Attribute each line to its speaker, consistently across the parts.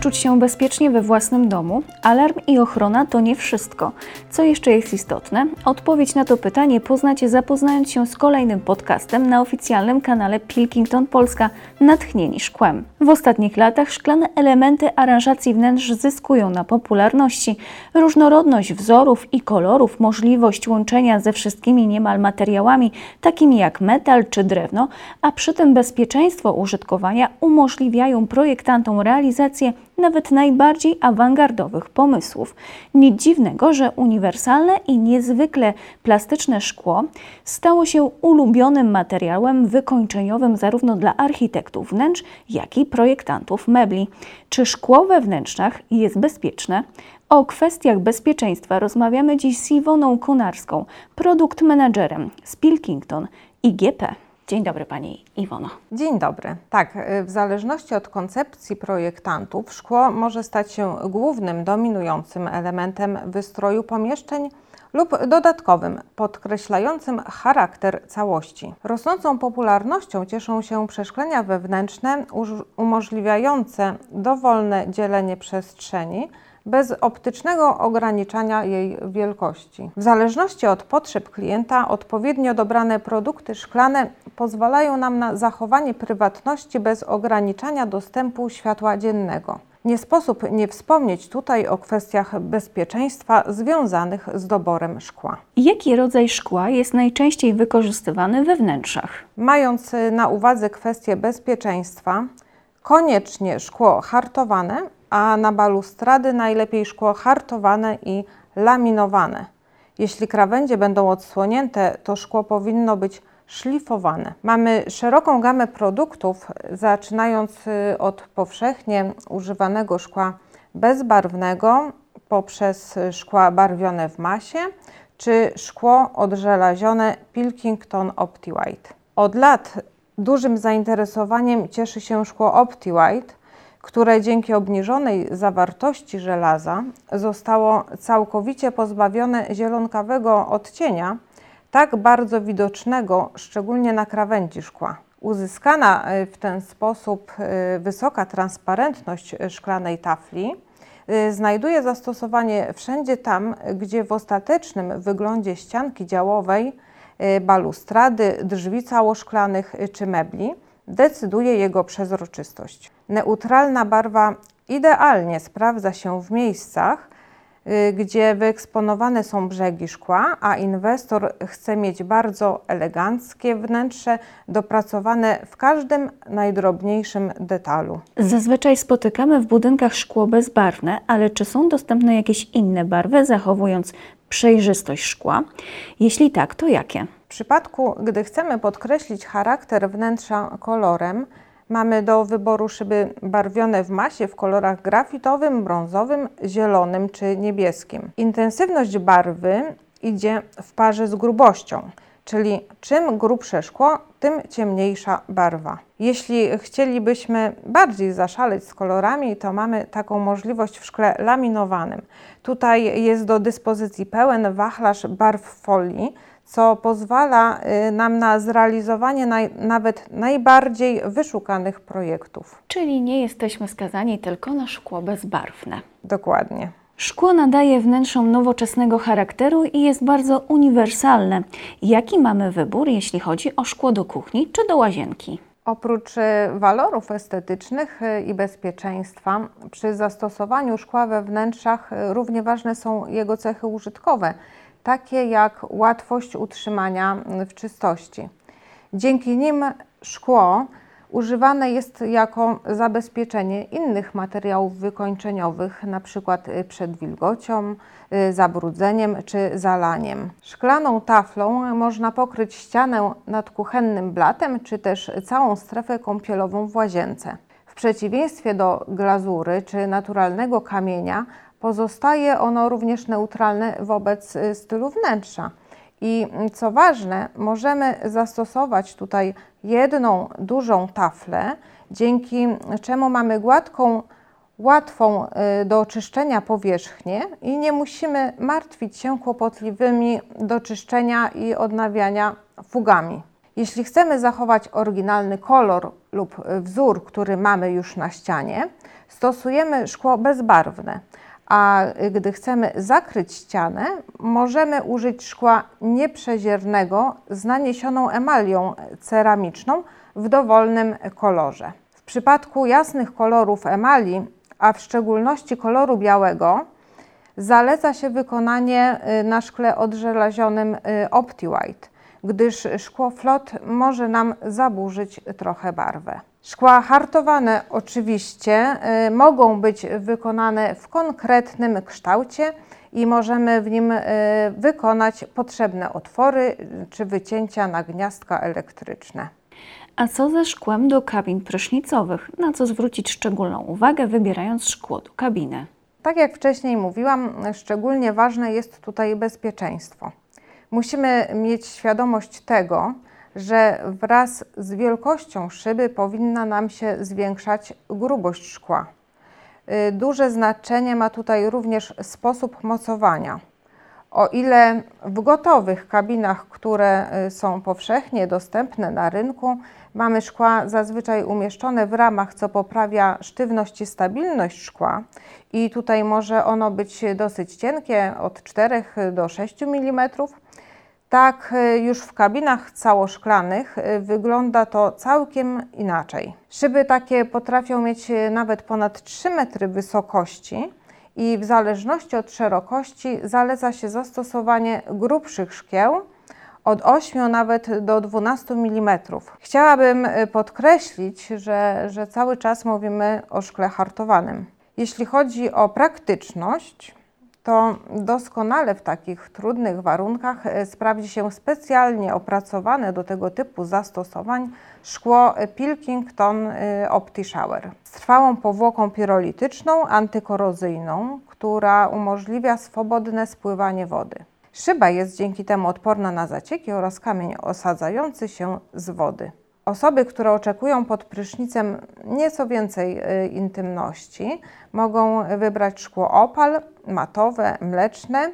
Speaker 1: Czuć się bezpiecznie we własnym domu? Alarm i ochrona to nie wszystko. Co jeszcze jest istotne? Odpowiedź na to pytanie poznacie zapoznając się z kolejnym podcastem na oficjalnym kanale Pilkington Polska Natchnieni Szkłem. W ostatnich latach szklane elementy aranżacji wnętrz zyskują na popularności. Różnorodność wzorów i kolorów, możliwość łączenia ze wszystkimi niemal materiałami, takimi jak metal czy drewno, a przy tym bezpieczeństwo użytkowania umożliwiają projektantom realizację nawet najbardziej awangardowych pomysłów. Nic dziwnego, że uniwersalne i niezwykle plastyczne szkło stało się ulubionym materiałem wykończeniowym zarówno dla architektów wnętrz, jak i projektantów mebli. Czy szkło we wnętrzach jest bezpieczne? O kwestiach bezpieczeństwa rozmawiamy dziś z Iwoną Konarską, produkt menadżerem z Pilkington IGP. Dzień dobry Pani Iwono.
Speaker 2: Dzień dobry. Tak, y, w zależności od koncepcji projektantów, szkło może stać się głównym, dominującym elementem wystroju pomieszczeń lub dodatkowym, podkreślającym charakter całości. Rosnącą popularnością cieszą się przeszklenia wewnętrzne umożliwiające dowolne dzielenie przestrzeni bez optycznego ograniczania jej wielkości. W zależności od potrzeb klienta, odpowiednio dobrane produkty szklane pozwalają nam na zachowanie prywatności bez ograniczania dostępu światła dziennego. Nie sposób nie wspomnieć tutaj o kwestiach bezpieczeństwa związanych z doborem szkła.
Speaker 1: Jaki rodzaj szkła jest najczęściej wykorzystywany we wnętrzach?
Speaker 2: Mając na uwadze kwestie bezpieczeństwa, koniecznie szkło hartowane a na balustrady najlepiej szkło hartowane i laminowane. Jeśli krawędzie będą odsłonięte, to szkło powinno być szlifowane. Mamy szeroką gamę produktów, zaczynając y, od powszechnie używanego szkła bezbarwnego, poprzez szkła barwione w masie, czy szkło odżelazione Pilkington OptiWhite. Od lat dużym zainteresowaniem cieszy się szkło OptiWhite, które dzięki obniżonej zawartości żelaza zostało całkowicie pozbawione zielonkawego odcienia, tak bardzo widocznego szczególnie na krawędzi szkła. Uzyskana e, w ten sposób e, wysoka transparentność szklanej tafli znajduje zastosowanie wszędzie tam, gdzie w ostatecznym wyglądzie ścianki działowej, balustrady, drzwi całoszklanych czy mebli decyduje jego przezroczystość. Neutralna barwa idealnie sprawdza się w miejscach, y, gdzie wyeksponowane są brzegi szkła, a inwestor chce mieć bardzo eleganckie wnętrze, dopracowane w każdym najdrobniejszym detalu.
Speaker 1: Zazwyczaj spotykamy w budynkach szkło bezbarwne, ale czy są dostępne jakieś inne barwy, zachowując przejrzystość szkła? Jeśli tak, to jakie?
Speaker 2: W przypadku, gdy chcemy podkreślić charakter wnętrza kolorem, mamy do wyboru szyby barwione w masie w kolorach grafitowym, brązowym, zielonym czy niebieskim. Intensywność barwy idzie w parze z grubością, czyli czym grubsze szkło, tym ciemniejsza barwa. Jeśli chcielibyśmy bardziej zaszaleć z kolorami, to mamy taką możliwość w szkle laminowanym. Tutaj jest do dyspozycji pełen wachlarz barw folii, co pozwala y, nam na zrealizowanie naj, nawet najbardziej wyszukanych projektów.
Speaker 1: Czyli nie jesteśmy skazani tylko na szkło bezbarwne.
Speaker 2: Dokładnie.
Speaker 1: Szkło nadaje wnętrzom nowoczesnego charakteru i jest bardzo uniwersalne. Jaki mamy wybór, jeśli chodzi o szkło do kuchni czy do łazienki?
Speaker 2: Oprócz y, walorów estetycznych y, i bezpieczeństwa, przy zastosowaniu szkła we wnętrzach równie ważne są jego cechy użytkowe takie jak łatwość utrzymania w czystości. Dzięki nim szkło używane jest jako zabezpieczenie innych materiałów wykończeniowych, np. przed wilgocią, zabrudzeniem czy zalaniem. Szklaną taflą można pokryć ścianę nad kuchennym blatem czy też całą strefę kąpielową w łazience. W przeciwieństwie do glazury czy naturalnego kamienia, Pozostaje ono również neutralne wobec y, stylu wnętrza. I mm, co ważne, możemy zastosować tutaj jedną dużą taflę, dzięki czemu mamy gładką, łatwą y, do czyszczenia powierzchnię i nie musimy martwić się kłopotliwymi do czyszczenia i odnawiania fugami. Jeśli chcemy zachować oryginalny kolor lub wzór, który mamy już na ścianie, stosujemy szkło bezbarwne, a gdy chcemy zakryć ścianę, możemy użyć szkła nieprzeziernego z naniesioną emalią ceramiczną w dowolnym kolorze. W przypadku jasnych kolorów emali, a w szczególności koloru białego, zaleca się wykonanie y, na szkle odżelazionym y, OptiWhite, gdyż szkło flot może nam zaburzyć trochę barwę. Szkła hartowane oczywiście y, mogą być wykonane w konkretnym kształcie i możemy w nim wykonać potrzebne otwory czy wycięcia na gniazdka elektryczne.
Speaker 1: A co ze szkłem do kabin prysznicowych? Na co zwrócić szczególną uwagę, wybierając szkło do kabiny?
Speaker 2: Tak jak wcześniej mówiłam, szczególnie ważne jest tutaj bezpieczeństwo. Musimy mieć świadomość tego, że wraz z wielkością szyby powinna nam się zwiększać grubość szkła. Y, duże znaczenie ma tutaj również sposób mocowania. O ile w gotowych kabinach, które y, są powszechnie dostępne na rynku, mamy szkła zazwyczaj umieszczone w ramach, co poprawia sztywność i stabilność szkła. I tutaj może ono być dosyć cienkie, od 4 do 6 mm. Tak, y, już w kabinach całoszklanych y, wygląda to całkiem inaczej. Szyby takie potrafią mieć nawet ponad 3 metry wysokości i w zależności od szerokości zaleca się zastosowanie grubszych szkieł od 8 nawet do 12 mm. Chciałabym y, podkreślić, że, że cały czas mówimy o szkle hartowanym. Jeśli chodzi o praktyczność, to doskonale w takich trudnych warunkach y, sprawdzi się specjalnie opracowane do tego typu zastosowań szkło Pilkington y, OptiShower z trwałą powłoką pirolityczną, antykorozyjną, która umożliwia swobodne spływanie wody. Szyba jest dzięki temu odporna na zacieki oraz kamień osadzający się z wody. Osoby, które oczekują pod prysznicem nieco więcej y, intymności, mogą wybrać szkło opal, matowe, mleczne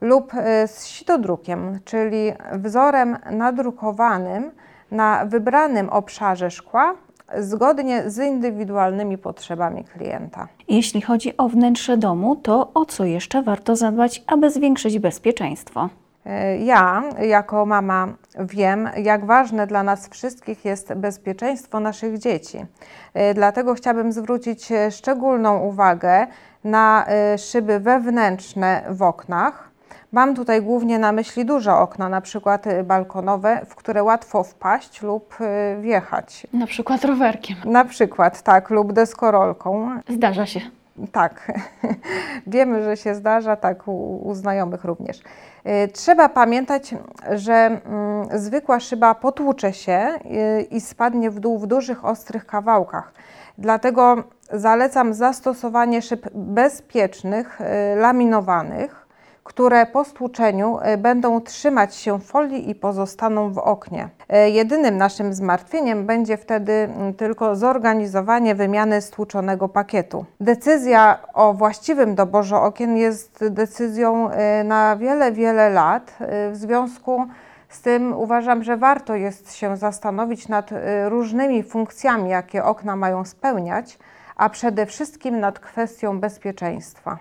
Speaker 2: lub y, z sitodrukiem, czyli wzorem nadrukowanym na wybranym obszarze szkła zgodnie z indywidualnymi potrzebami klienta.
Speaker 1: Jeśli chodzi o wnętrze domu, to o co jeszcze warto zadbać, aby zwiększyć bezpieczeństwo?
Speaker 2: E, ja, jako mama, wiem, jak ważne dla nas wszystkich jest bezpieczeństwo naszych dzieci. E, dlatego chciałabym zwrócić szczególną uwagę na e, szyby wewnętrzne w oknach Mam tutaj głównie na myśli duże okna, na przykład balkonowe, w które łatwo wpaść lub wjechać.
Speaker 1: Na przykład rowerkiem.
Speaker 2: Na przykład, tak, lub deskorolką.
Speaker 1: Zdarza się.
Speaker 2: Tak, wiemy, że się zdarza, tak u, u znajomych również. Y, trzeba pamiętać, że mm, zwykła szyba potłucze się i spadnie w dół w dużych, ostrych kawałkach. Dlatego zalecam zastosowanie szyb bezpiecznych, laminowanych które po stłuczeniu e, będą trzymać się folii i pozostaną w oknie. E, jedynym naszym zmartwieniem będzie wtedy tylko zorganizowanie wymiany stłuczonego pakietu. Decyzja o właściwym doborze okien jest decyzją e, na wiele, wiele lat. W związku z tym uważam, że warto jest się zastanowić nad różnymi funkcjami, jakie okna mają spełniać, a przede wszystkim nad kwestią bezpieczeństwa.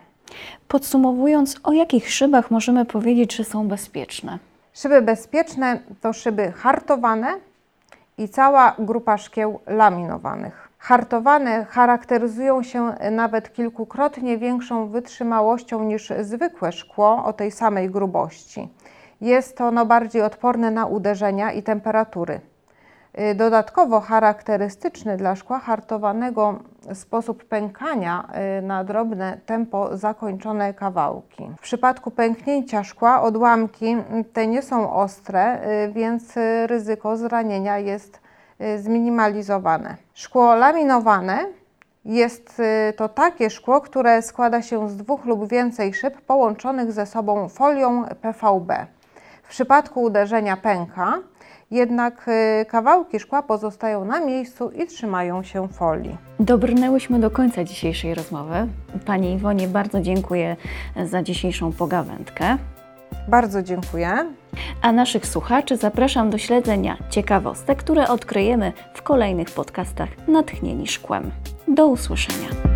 Speaker 1: Podsumowując, o jakich szybach możemy powiedzieć, że są bezpieczne?
Speaker 2: Szyby bezpieczne to szyby hartowane i cała grupa szkieł laminowanych. Hartowane charakteryzują się nawet kilkukrotnie większą wytrzymałością niż zwykłe szkło o tej samej grubości. Jest ono bardziej odporne na uderzenia i temperatury. Y, dodatkowo charakterystyczny dla szkła hartowanego sposób pękania y, na drobne tempo zakończone kawałki. W przypadku pęknięcia szkła odłamki te nie są ostre, y, więc ryzyko zranienia jest zminimalizowane. Szkło laminowane jest to takie szkło, które składa się z dwóch lub więcej szyb połączonych ze sobą folią PVB. W przypadku uderzenia pęka, jednak y, kawałki szkła pozostają na miejscu i trzymają się folii.
Speaker 1: Dobrnęłyśmy do końca dzisiejszej rozmowy. Pani Iwonie bardzo dziękuję za dzisiejszą pogawędkę.
Speaker 2: Bardzo dziękuję.
Speaker 1: A naszych słuchaczy zapraszam do śledzenia ciekawostek, które odkryjemy w kolejnych podcastach Natchnieni Szkłem. Do usłyszenia.